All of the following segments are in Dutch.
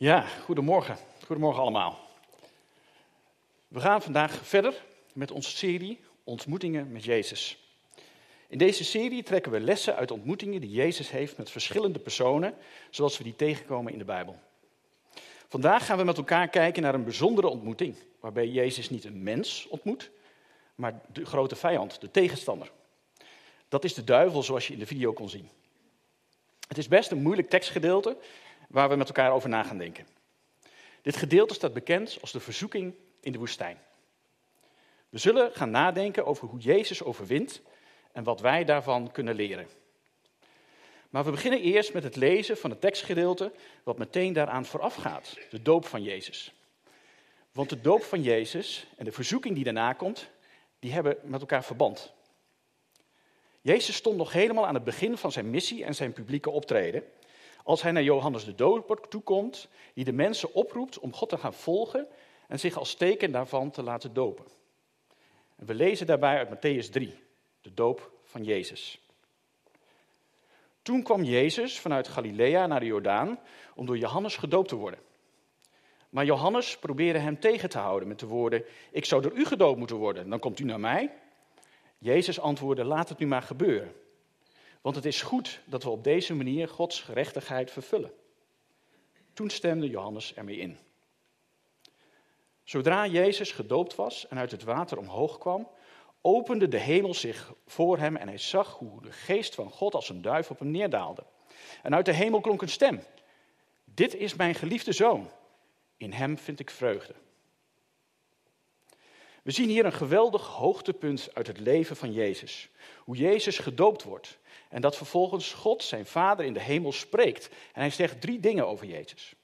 Ja, goedemorgen. Goedemorgen allemaal. We gaan vandaag verder met onze serie Ontmoetingen met Jezus. In deze serie trekken we lessen uit ontmoetingen die Jezus heeft met verschillende personen, zoals we die tegenkomen in de Bijbel. Vandaag gaan we met elkaar kijken naar een bijzondere ontmoeting, waarbij Jezus niet een mens ontmoet, maar de grote vijand, de tegenstander. Dat is de duivel, zoals je in de video kon zien. Het is best een moeilijk tekstgedeelte waar we met elkaar over na gaan denken. Dit gedeelte staat bekend als de verzoeking in de woestijn. We zullen gaan nadenken over hoe Jezus overwint en wat wij daarvan kunnen leren. Maar we beginnen eerst met het lezen van het tekstgedeelte wat meteen daaraan voorafgaat, de doop van Jezus. Want de doop van Jezus en de verzoeking die daarna komt, die hebben met elkaar verband. Jezus stond nog helemaal aan het begin van zijn missie en zijn publieke optreden. Als hij naar Johannes de Doper toekomt, die de mensen oproept om God te gaan volgen en zich als teken daarvan te laten dopen. En we lezen daarbij uit Matthäus 3, de doop van Jezus. Toen kwam Jezus vanuit Galilea naar de Jordaan om door Johannes gedoopt te worden. Maar Johannes probeerde hem tegen te houden met de woorden: Ik zou door u gedoopt moeten worden, dan komt u naar mij. Jezus antwoordde: Laat het nu maar gebeuren. Want het is goed dat we op deze manier Gods gerechtigheid vervullen. Toen stemde Johannes ermee in. Zodra Jezus gedoopt was en uit het water omhoog kwam, opende de hemel zich voor hem en hij zag hoe de geest van God als een duif op hem neerdaalde. En uit de hemel klonk een stem. Dit is mijn geliefde zoon. In hem vind ik vreugde. We zien hier een geweldig hoogtepunt uit het leven van Jezus. Hoe Jezus gedoopt wordt. En dat vervolgens God, zijn Vader in de hemel, spreekt. En hij zegt drie dingen over Jezus.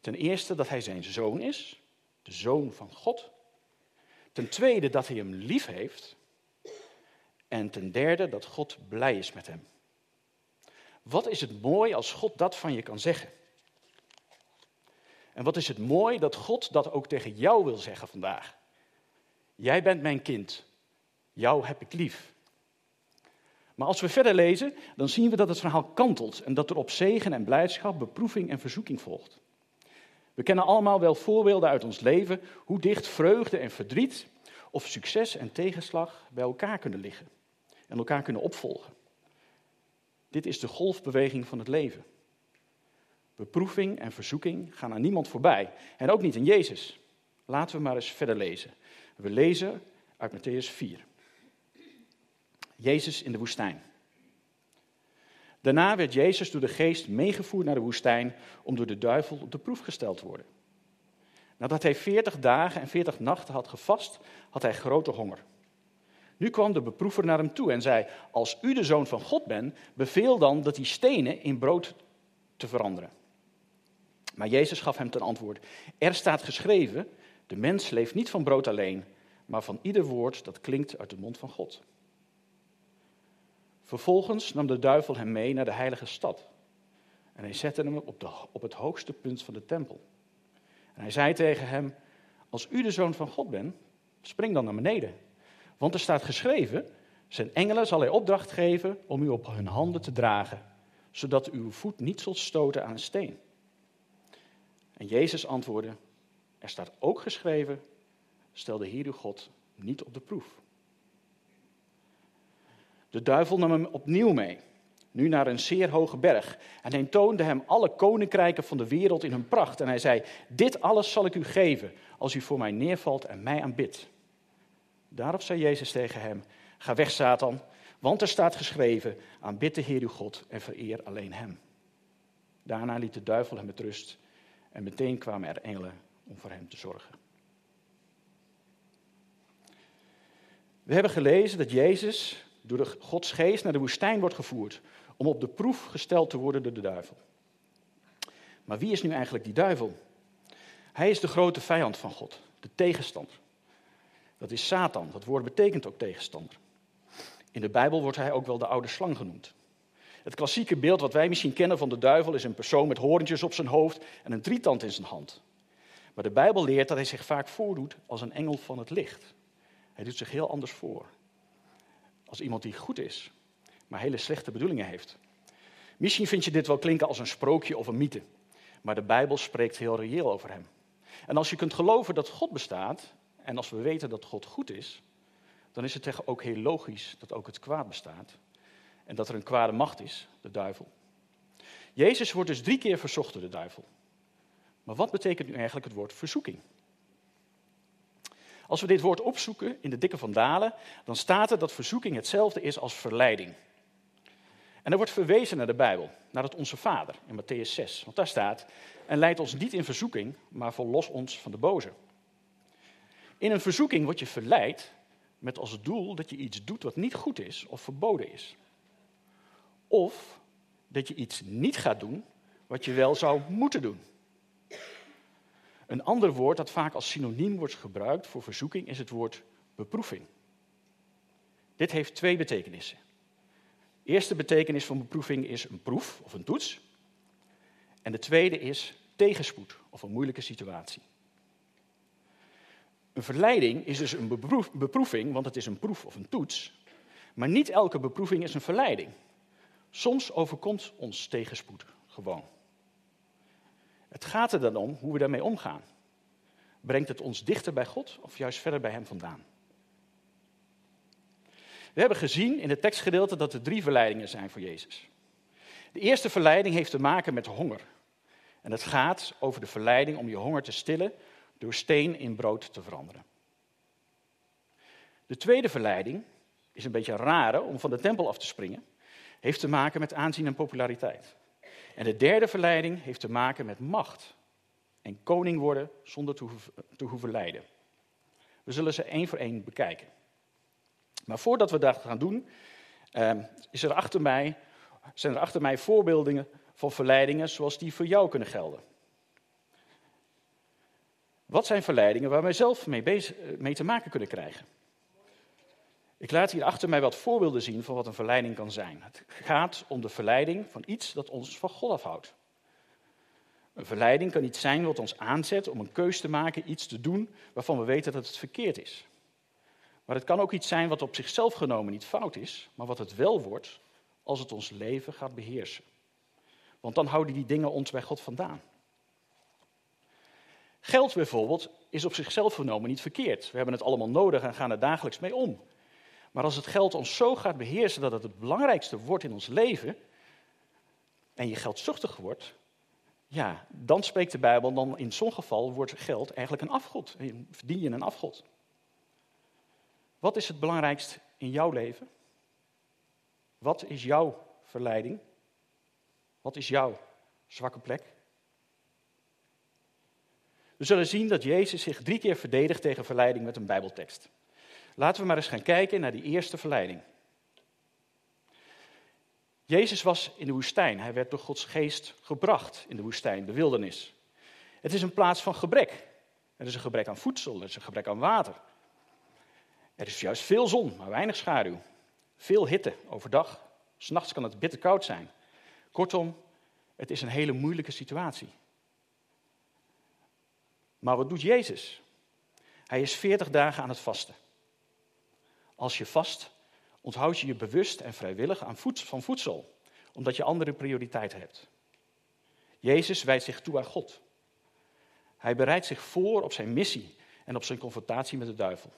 Ten eerste dat hij zijn zoon is, de zoon van God. Ten tweede dat hij hem lief heeft. En ten derde dat God blij is met hem. Wat is het mooi als God dat van je kan zeggen? En wat is het mooi dat God dat ook tegen jou wil zeggen vandaag? Jij bent mijn kind. Jou heb ik lief. Maar als we verder lezen, dan zien we dat het verhaal kantelt en dat er op zegen en blijdschap, beproeving en verzoeking volgt. We kennen allemaal wel voorbeelden uit ons leven hoe dicht vreugde en verdriet of succes en tegenslag bij elkaar kunnen liggen en elkaar kunnen opvolgen. Dit is de golfbeweging van het leven. Beproeving en verzoeking gaan aan niemand voorbij en ook niet aan Jezus. Laten we maar eens verder lezen. We lezen uit Matthäus 4. Jezus in de woestijn. Daarna werd Jezus door de geest meegevoerd naar de woestijn om door de duivel op de proef gesteld te worden. Nadat hij veertig dagen en veertig nachten had gevast, had hij grote honger. Nu kwam de beproever naar hem toe en zei: Als u de zoon van God bent, beveel dan dat die stenen in brood te veranderen. Maar Jezus gaf hem ten antwoord: Er staat geschreven: De mens leeft niet van brood alleen, maar van ieder woord dat klinkt uit de mond van God. Vervolgens nam de duivel hem mee naar de heilige stad. En hij zette hem op, de, op het hoogste punt van de tempel. En hij zei tegen hem: Als u de zoon van God bent, spring dan naar beneden. Want er staat geschreven: Zijn engelen zal hij opdracht geven om u op hun handen te dragen, zodat uw voet niet zult stoten aan een steen. En Jezus antwoordde: Er staat ook geschreven: Stel de Heer uw God niet op de proef. De duivel nam hem opnieuw mee, nu naar een zeer hoge berg. En hij toonde hem alle koninkrijken van de wereld in hun pracht. En hij zei: Dit alles zal ik u geven als u voor mij neervalt en mij aanbidt. Daarop zei Jezus tegen hem: Ga weg, Satan, want er staat geschreven: Aanbid de Heer uw God en vereer alleen hem. Daarna liet de duivel hem met rust en meteen kwamen er engelen om voor hem te zorgen. We hebben gelezen dat Jezus door de Gods geest naar de woestijn wordt gevoerd om op de proef gesteld te worden door de duivel. Maar wie is nu eigenlijk die duivel? Hij is de grote vijand van God, de tegenstander. Dat is Satan, dat woord betekent ook tegenstander. In de Bijbel wordt hij ook wel de oude slang genoemd. Het klassieke beeld wat wij misschien kennen van de duivel is een persoon met horentjes op zijn hoofd en een drietand in zijn hand. Maar de Bijbel leert dat hij zich vaak voordoet als een engel van het licht. Hij doet zich heel anders voor als iemand die goed is, maar hele slechte bedoelingen heeft. Misschien vind je dit wel klinken als een sprookje of een mythe. Maar de Bijbel spreekt heel reëel over hem. En als je kunt geloven dat God bestaat, en als we weten dat God goed is, dan is het ook heel logisch dat ook het kwaad bestaat. En dat er een kwade macht is, de duivel. Jezus wordt dus drie keer verzocht door de duivel. Maar wat betekent nu eigenlijk het woord verzoeking? Als we dit woord opzoeken in de dikke van Dalen, dan staat er dat verzoeking hetzelfde is als verleiding. En er wordt verwezen naar de Bijbel, naar het Onze Vader in Matthäus 6. Want daar staat, en leid ons niet in verzoeking, maar verlos ons van de boze. In een verzoeking word je verleid met als doel dat je iets doet wat niet goed is of verboden is. Of dat je iets niet gaat doen wat je wel zou moeten doen. Een ander woord dat vaak als synoniem wordt gebruikt voor verzoeking is het woord beproeving. Dit heeft twee betekenissen. De eerste betekenis van beproeving is een proef of een toets. En de tweede is tegenspoed of een moeilijke situatie. Een verleiding is dus een beproeving, want het is een proef of een toets. Maar niet elke beproeving is een verleiding. Soms overkomt ons tegenspoed gewoon. Het gaat er dan om hoe we daarmee omgaan. Brengt het ons dichter bij God of juist verder bij Hem vandaan? We hebben gezien in het tekstgedeelte dat er drie verleidingen zijn voor Jezus. De eerste verleiding heeft te maken met honger. En het gaat over de verleiding om je honger te stillen door steen in brood te veranderen. De tweede verleiding is een beetje rare om van de tempel af te springen, heeft te maken met aanzien en populariteit. En de derde verleiding heeft te maken met macht en koning worden zonder te hoeven lijden. We zullen ze één voor één bekijken. Maar voordat we dat gaan doen, ehm, is er achter mij, zijn er achter mij voorbeeldingen van verleidingen zoals die voor jou kunnen gelden. Wat zijn verleidingen waar wij zelf mee, bezig, mee te maken kunnen krijgen? Ik laat hier achter mij wat voorbeelden zien van wat een verleiding kan zijn. Het gaat om de verleiding van iets dat ons van God afhoudt. Een verleiding kan iets zijn wat ons aanzet om een keus te maken, iets te doen waarvan we weten dat het verkeerd is. Maar het kan ook iets zijn wat op zichzelf genomen niet fout is, maar wat het wel wordt als het ons leven gaat beheersen. Want dan houden die dingen ons bij God vandaan. Geld bijvoorbeeld is op zichzelf genomen niet verkeerd. We hebben het allemaal nodig en gaan er dagelijks mee om. Maar als het geld ons zo gaat beheersen dat het het belangrijkste wordt in ons leven en je geldzuchtig wordt, ja, dan spreekt de Bijbel, dan in zo'n geval wordt geld eigenlijk een afgod. Verdien je een afgod. Wat is het belangrijkst in jouw leven? Wat is jouw verleiding? Wat is jouw zwakke plek? We zullen zien dat Jezus zich drie keer verdedigt tegen verleiding met een Bijbeltekst. Laten we maar eens gaan kijken naar die eerste verleiding. Jezus was in de woestijn. Hij werd door Gods geest gebracht in de woestijn, de wildernis. Het is een plaats van gebrek. Er is een gebrek aan voedsel, er is een gebrek aan water. Er is juist veel zon, maar weinig schaduw. Veel hitte overdag. S'nachts kan het bitter koud zijn. Kortom, het is een hele moeilijke situatie. Maar wat doet Jezus? Hij is 40 dagen aan het vasten. Als je vast, onthoud je je bewust en vrijwillig aan van voedsel, omdat je andere prioriteiten hebt. Jezus wijdt zich toe aan God. Hij bereidt zich voor op zijn missie en op zijn confrontatie met de duivel.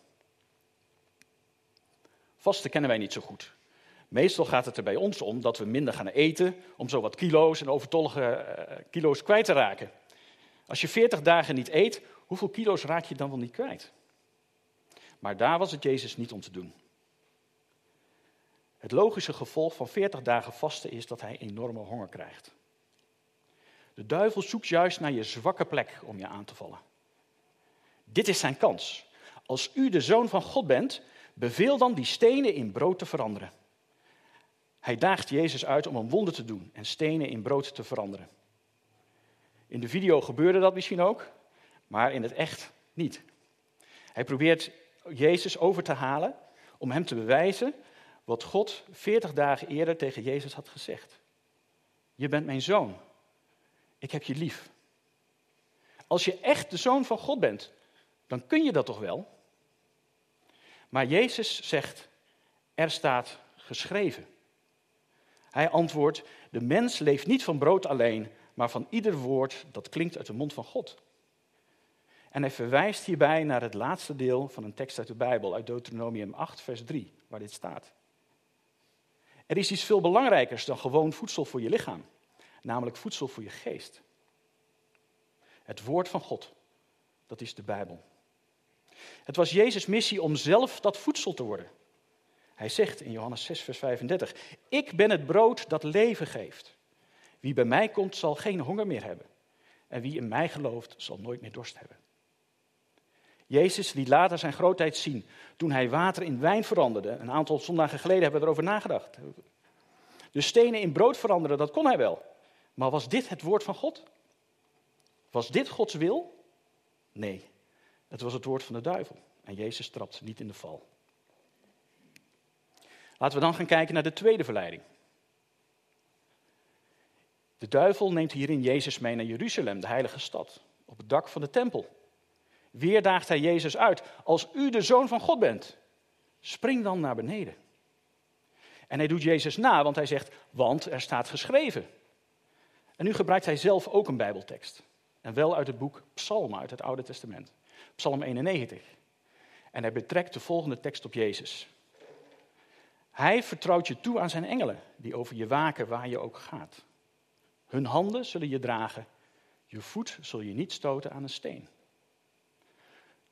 Vasten kennen wij niet zo goed. Meestal gaat het er bij ons om dat we minder gaan eten om zo wat kilo's en overtollige uh, kilo's kwijt te raken. Als je 40 dagen niet eet, hoeveel kilo's raak je dan wel niet kwijt? Maar daar was het Jezus niet om te doen. Het logische gevolg van 40 dagen vasten is dat hij enorme honger krijgt. De duivel zoekt juist naar je zwakke plek om je aan te vallen. Dit is zijn kans. Als u de zoon van God bent, beveel dan die stenen in brood te veranderen. Hij daagt Jezus uit om een wonder te doen en stenen in brood te veranderen. In de video gebeurde dat misschien ook, maar in het echt niet. Hij probeert Jezus over te halen om hem te bewijzen wat God 40 dagen eerder tegen Jezus had gezegd. Je bent mijn zoon. Ik heb je lief. Als je echt de zoon van God bent, dan kun je dat toch wel? Maar Jezus zegt, er staat geschreven. Hij antwoordt, de mens leeft niet van brood alleen, maar van ieder woord dat klinkt uit de mond van God. En hij verwijst hierbij naar het laatste deel van een tekst uit de Bijbel, uit Deuteronomium 8, vers 3, waar dit staat. Er is iets veel belangrijkers dan gewoon voedsel voor je lichaam, namelijk voedsel voor je geest. Het woord van God, dat is de Bijbel. Het was Jezus' missie om zelf dat voedsel te worden. Hij zegt in Johannes 6, vers 35, ik ben het brood dat leven geeft. Wie bij mij komt zal geen honger meer hebben. En wie in mij gelooft zal nooit meer dorst hebben. Jezus liet later zijn grootheid zien toen hij water in wijn veranderde. Een aantal zondagen geleden hebben we erover nagedacht. De stenen in brood veranderen, dat kon hij wel. Maar was dit het woord van God? Was dit Gods wil? Nee, het was het woord van de duivel. En Jezus trapt niet in de val. Laten we dan gaan kijken naar de tweede verleiding. De duivel neemt hierin Jezus mee naar Jeruzalem, de heilige stad, op het dak van de tempel. Weer daagt hij Jezus uit. Als u de zoon van God bent, spring dan naar beneden. En hij doet Jezus na, want hij zegt, want er staat geschreven. En nu gebruikt hij zelf ook een Bijbeltekst. En wel uit het boek Psalmen uit het Oude Testament. Psalm 91. En hij betrekt de volgende tekst op Jezus. Hij vertrouwt je toe aan zijn engelen, die over je waken waar je ook gaat. Hun handen zullen je dragen, je voet zul je niet stoten aan een steen.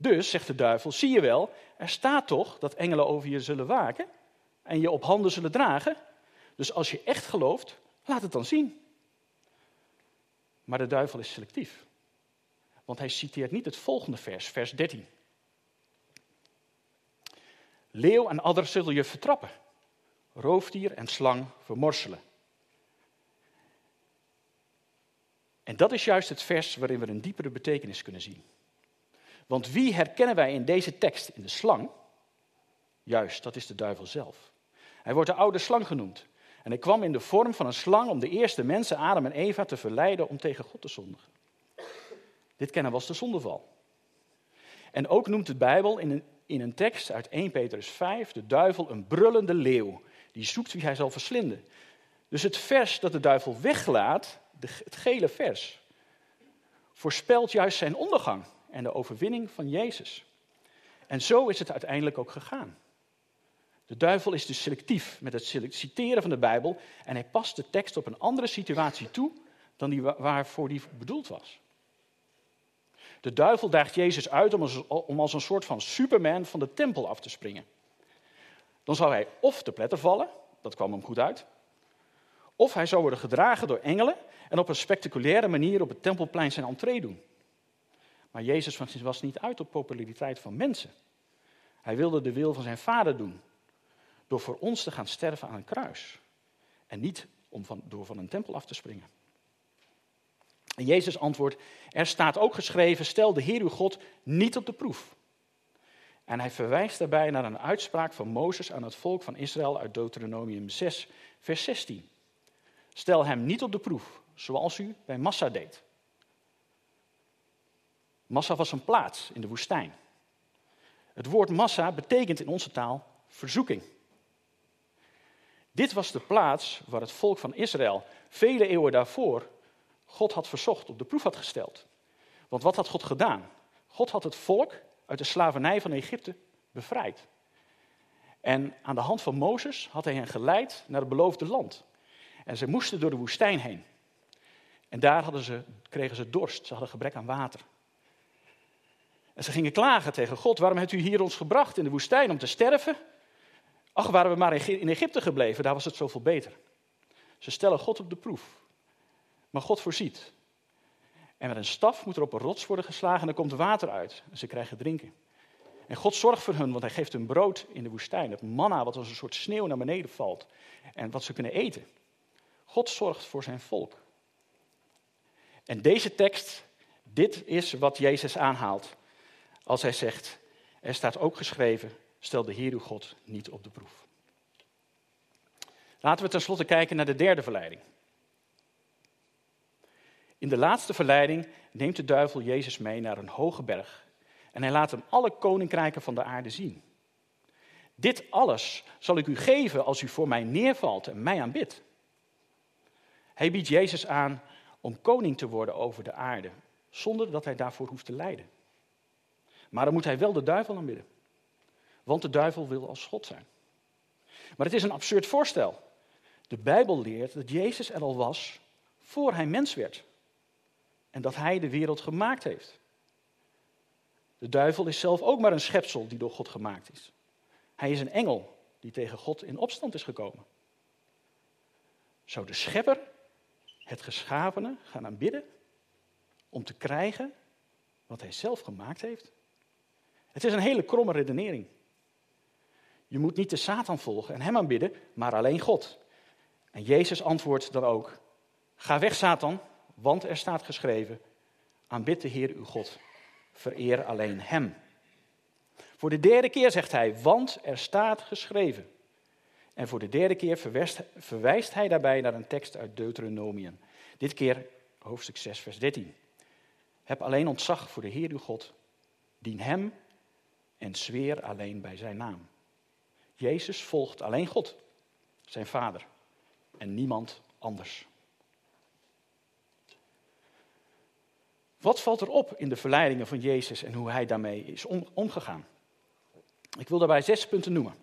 Dus, zegt de duivel, zie je wel, er staat toch dat engelen over je zullen waken en je op handen zullen dragen. Dus als je echt gelooft, laat het dan zien. Maar de duivel is selectief. Want hij citeert niet het volgende vers, vers 13. Leeuw en adder zullen je vertrappen, roofdier en slang vermorselen. En dat is juist het vers waarin we een diepere betekenis kunnen zien. Want wie herkennen wij in deze tekst? In de slang? Juist, dat is de duivel zelf. Hij wordt de oude slang genoemd. En hij kwam in de vorm van een slang om de eerste mensen, Adam en Eva, te verleiden om tegen God te zondigen. Dit kennen we als de zondeval. En ook noemt de Bijbel in een, in een tekst uit 1 Petrus 5 de duivel een brullende leeuw, die zoekt wie hij zal verslinden. Dus het vers dat de duivel weglaat, het gele vers, voorspelt juist zijn ondergang en de overwinning van Jezus. En zo is het uiteindelijk ook gegaan. De duivel is dus selectief met het citeren van de Bijbel en hij past de tekst op een andere situatie toe dan die waarvoor die bedoeld was. De duivel daagt Jezus uit om als, een soort van superman van de tempel af te springen. Dan zou hij of te pletter vallen, dat kwam hem goed uit, of hij zou worden gedragen door engelen en op een spectaculaire manier op het tempelplein zijn entree doen. Maar Jezus was niet uit op populariteit van mensen. Hij wilde de wil van zijn vader doen. Door voor ons te gaan sterven aan een kruis. En niet om van, door van een tempel af te springen. En Jezus antwoordt, er staat ook geschreven, stel de Heer uw God niet op de proef. En hij verwijst daarbij naar een uitspraak van Mozes aan het volk van Israël uit Deuteronomium 6, vers 16. Stel hem niet op de proef, zoals u bij Massa deed. Massa was een plaats in de woestijn. Het woord massa betekent in onze taal verzoeking. Dit was de plaats waar het volk van Israël vele eeuwen daarvoor God had verzocht, op de proef had gesteld. Want wat had God gedaan? God had het volk uit de slavernij van Egypte bevrijd. En aan de hand van Mozes had hij hen geleid naar het beloofde land. En ze moesten door de woestijn heen. En daar hadden ze, kregen ze dorst, ze hadden gebrek aan water. En ze gingen klagen tegen God, waarom hebt u hier ons gebracht in de woestijn om te sterven? Ach, waren we maar in Egypte gebleven, daar was het zoveel beter. Ze stellen God op de proef. Maar God voorziet. En met een staf moet er op een rots worden geslagen en er komt water uit. En ze krijgen drinken. En God zorgt voor hun, want hij geeft hun brood in de woestijn. Het manna wat als een soort sneeuw naar beneden valt. En wat ze kunnen eten. God zorgt voor zijn volk. En deze tekst, dit is wat Jezus aanhaalt als hij zegt, er staat ook geschreven, stel de Heer uw God niet op de proef. Laten we tenslotte kijken naar de derde verleiding. In de laatste verleiding neemt de duivel Jezus mee naar een hoge berg en hij laat hem alle koninkrijken van de aarde zien. Dit alles zal ik u geven als u voor mij neervalt en mij aanbidt. Hij biedt Jezus aan om koning te worden over de aarde, zonder dat hij daarvoor hoeft te lijden. Maar dan moet hij wel de duivel aanbidden, want de duivel wil als God zijn. Maar het is een absurd voorstel. De Bijbel leert dat Jezus er al was voor hij mens werd en dat hij de wereld gemaakt heeft. De duivel is zelf ook maar een schepsel die door God gemaakt is. Hij is een engel die tegen God in opstand is gekomen. Zou de schepper het geschapene gaan aanbidden om te krijgen wat hij zelf gemaakt heeft? Het is een hele kromme redenering. Je moet niet de Satan volgen en hem aanbidden, maar alleen God. En Jezus antwoordt dan ook: Ga weg, Satan, want er staat geschreven: Aanbid de Heer uw God, vereer alleen Hem. Voor de derde keer zegt hij: Want er staat geschreven. En voor de derde keer verwijst hij daarbij naar een tekst uit Deuteronomium. Dit keer hoofdstuk 6, vers 13. Heb alleen ontzag voor de Heer uw God, dien Hem en zweer alleen bij Zijn naam. Jezus volgt alleen God, zijn Vader, en niemand anders. Wat valt er op in de verleidingen van Jezus en hoe hij daarmee is omgegaan? Ik wil daarbij zes punten noemen.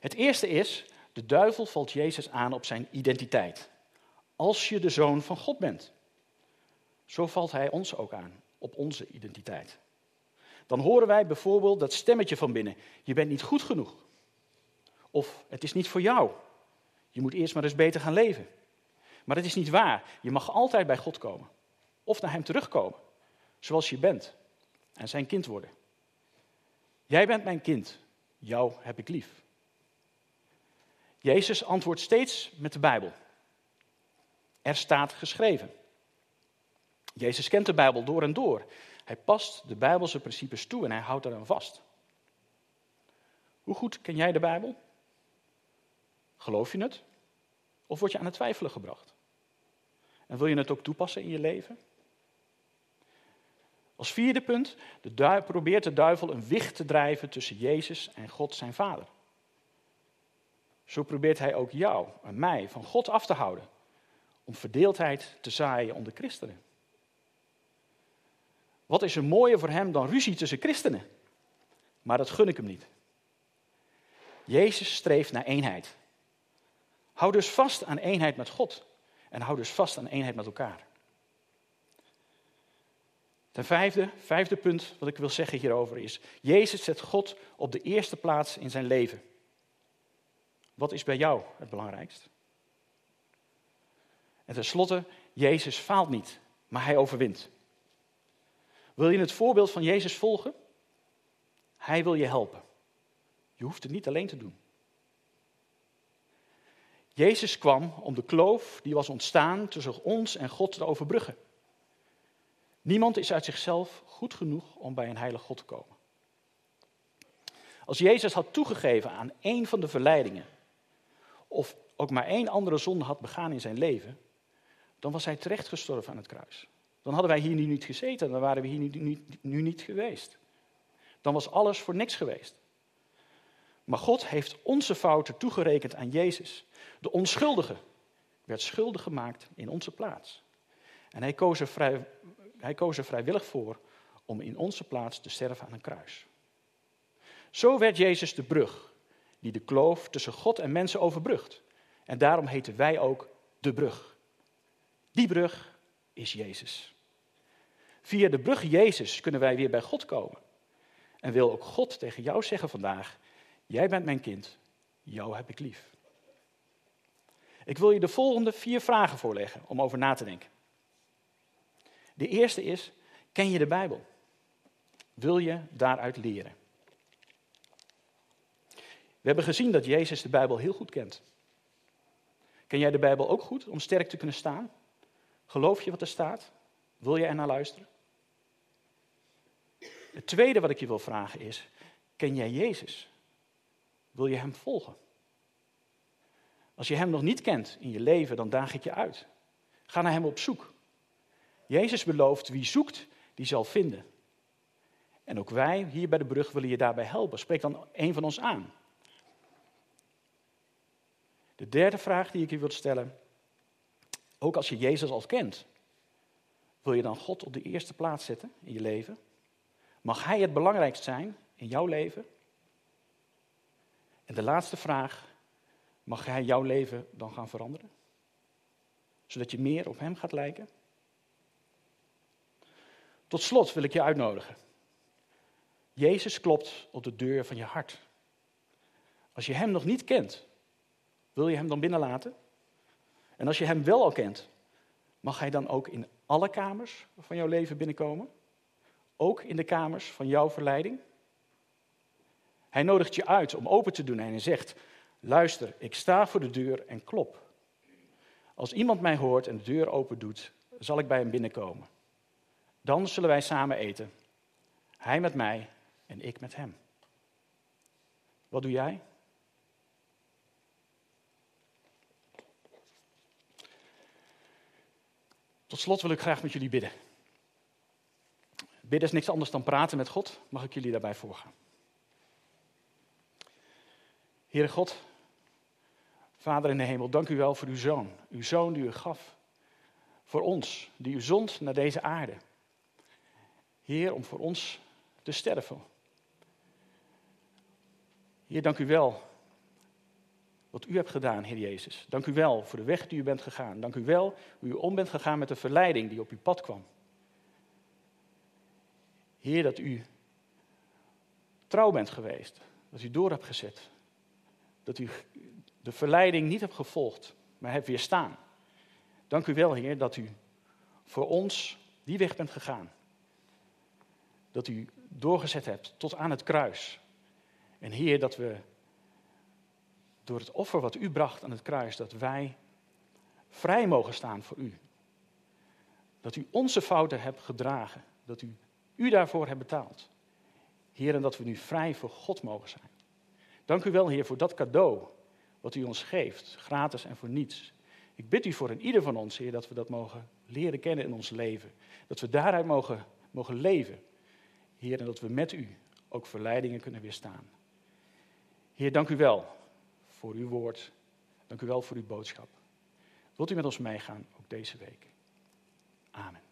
Het eerste is, de duivel valt Jezus aan op zijn identiteit. Als je de zoon van God bent. Zo valt hij ons ook aan, op onze identiteit. Dan horen wij bijvoorbeeld dat stemmetje van binnen. Je bent niet goed genoeg. Of het is niet voor jou. Je moet eerst maar eens beter gaan leven. Maar dat is niet waar. Je mag altijd bij God komen. Of naar Hem terugkomen. Zoals je bent. En zijn kind worden. Jij bent mijn kind. Jou heb ik lief. Jezus antwoordt steeds met de Bijbel. Er staat geschreven. Jezus kent de Bijbel door en door. Hij past de Bijbelse principes toe en hij houdt eraan vast. Hoe goed ken jij de Bijbel? Geloof je het? Of word je aan het twijfelen gebracht? En wil je het ook toepassen in je leven? Als vierde punt, de probeert de duivel een wicht te drijven tussen Jezus en God zijn Vader. Zo probeert hij ook jou en mij van God af te houden, om verdeeldheid te zaaien onder christenen. Wat is er mooier voor hem dan ruzie tussen christenen? Maar dat gun ik hem niet. Jezus streeft naar eenheid. Hou dus vast aan eenheid met God en hou dus vast aan eenheid met elkaar. Ten vijfde, vijfde punt wat ik wil zeggen hierover is, Jezus zet God op de eerste plaats in zijn leven. Wat is bij jou het belangrijkst? En tenslotte, Jezus faalt niet, maar hij overwint. Wil je het voorbeeld van Jezus volgen? Hij wil je helpen. Je hoeft het niet alleen te doen. Jezus kwam om de kloof die was ontstaan tussen ons en God te overbruggen. Niemand is uit zichzelf goed genoeg om bij een heilig God te komen. Als Jezus had toegegeven aan één van de verleidingen, of ook maar één andere zonde had begaan in zijn leven, dan was hij terecht gestorven aan het kruis. Dan hadden wij hier nu niet gezeten, dan waren we hier nu, nu niet geweest. Dan was alles voor niks geweest. Maar God heeft onze fouten toegerekend aan Jezus. De onschuldige werd schuldig gemaakt in onze plaats. En hij koos er, vrij, hij koos er vrijwillig voor om in onze plaats te sterven aan een kruis. Zo werd Jezus de brug die de kloof tussen God en mensen overbrugt. En daarom heten wij ook de brug. Die brug is Jezus. Via de brug Jezus kunnen wij weer bij God komen. En wil ook God tegen jou zeggen vandaag: Jij bent mijn kind, jou heb ik lief. Ik wil je de volgende vier vragen voorleggen om over na te denken. De eerste is: ken je de Bijbel? Wil je daaruit leren? We hebben gezien dat Jezus de Bijbel heel goed kent. Ken jij de Bijbel ook goed om sterk te kunnen staan? Geloof je wat er staat? Wil je er naar luisteren? Het tweede wat ik je wil vragen is: ken jij Jezus? Wil je Hem volgen? Als je Hem nog niet kent in je leven, dan daag ik je uit. Ga naar Hem op zoek. Jezus belooft, wie zoekt, die zal vinden. En ook wij hier bij de brug willen je daarbij helpen. Spreek dan een van ons aan. De derde vraag die ik je wil stellen. Ook als je Jezus al kent, wil je dan God op de eerste plaats zetten in je leven? Mag Hij het belangrijkst zijn in jouw leven? En de laatste vraag, mag Hij jouw leven dan gaan veranderen? Zodat je meer op Hem gaat lijken? Tot slot wil ik je uitnodigen. Jezus klopt op de deur van je hart. Als je Hem nog niet kent, wil je Hem dan binnenlaten? En als je Hem wel al kent, mag Hij dan ook in alle kamers van jouw leven binnenkomen? Ook in de kamers van jouw verleiding? Hij nodigt je uit om open te doen en hij zegt: Luister, ik sta voor de deur en klop. Als iemand mij hoort en de deur open doet, zal ik bij hem binnenkomen. Dan zullen wij samen eten. Hij met mij en ik met hem. Wat doe jij? Tot slot wil ik graag met jullie bidden. Bidden is niks anders dan praten met God. Mag ik jullie daarbij voorgaan? Heere God, Vader in de hemel, dank u wel voor uw zoon. Uw zoon die u gaf voor ons, die u zond naar deze aarde. Heer, om voor ons te sterven. Heer, dank u wel wat u hebt gedaan, Heer Jezus. Dank u wel voor de weg die u bent gegaan. Dank u wel hoe u om bent gegaan met de verleiding die op uw pad kwam. Heer, dat u trouw bent geweest, dat u door hebt gezet. Dat u de verleiding niet hebt gevolgd, maar hebt weerstaan. Dank u wel, Heer, dat u voor ons die weg bent gegaan. Dat u doorgezet hebt tot aan het kruis. En Heer, dat we door het offer wat u bracht aan het kruis, dat wij vrij mogen staan voor u. Dat u onze fouten hebt gedragen, dat u u daarvoor hebt betaald. Heer, en dat we nu vrij voor God mogen zijn. Dank u wel, Heer, voor dat cadeau wat u ons geeft, gratis en voor niets. Ik bid u voor een ieder van ons, Heer, dat we dat mogen leren kennen in ons leven. Dat we daaruit mogen, mogen leven. Heer, en dat we met u ook verleidingen kunnen weerstaan. Heer, dank u wel voor uw woord. Dank u wel voor uw boodschap. Wilt u met ons meegaan, ook deze week? Amen.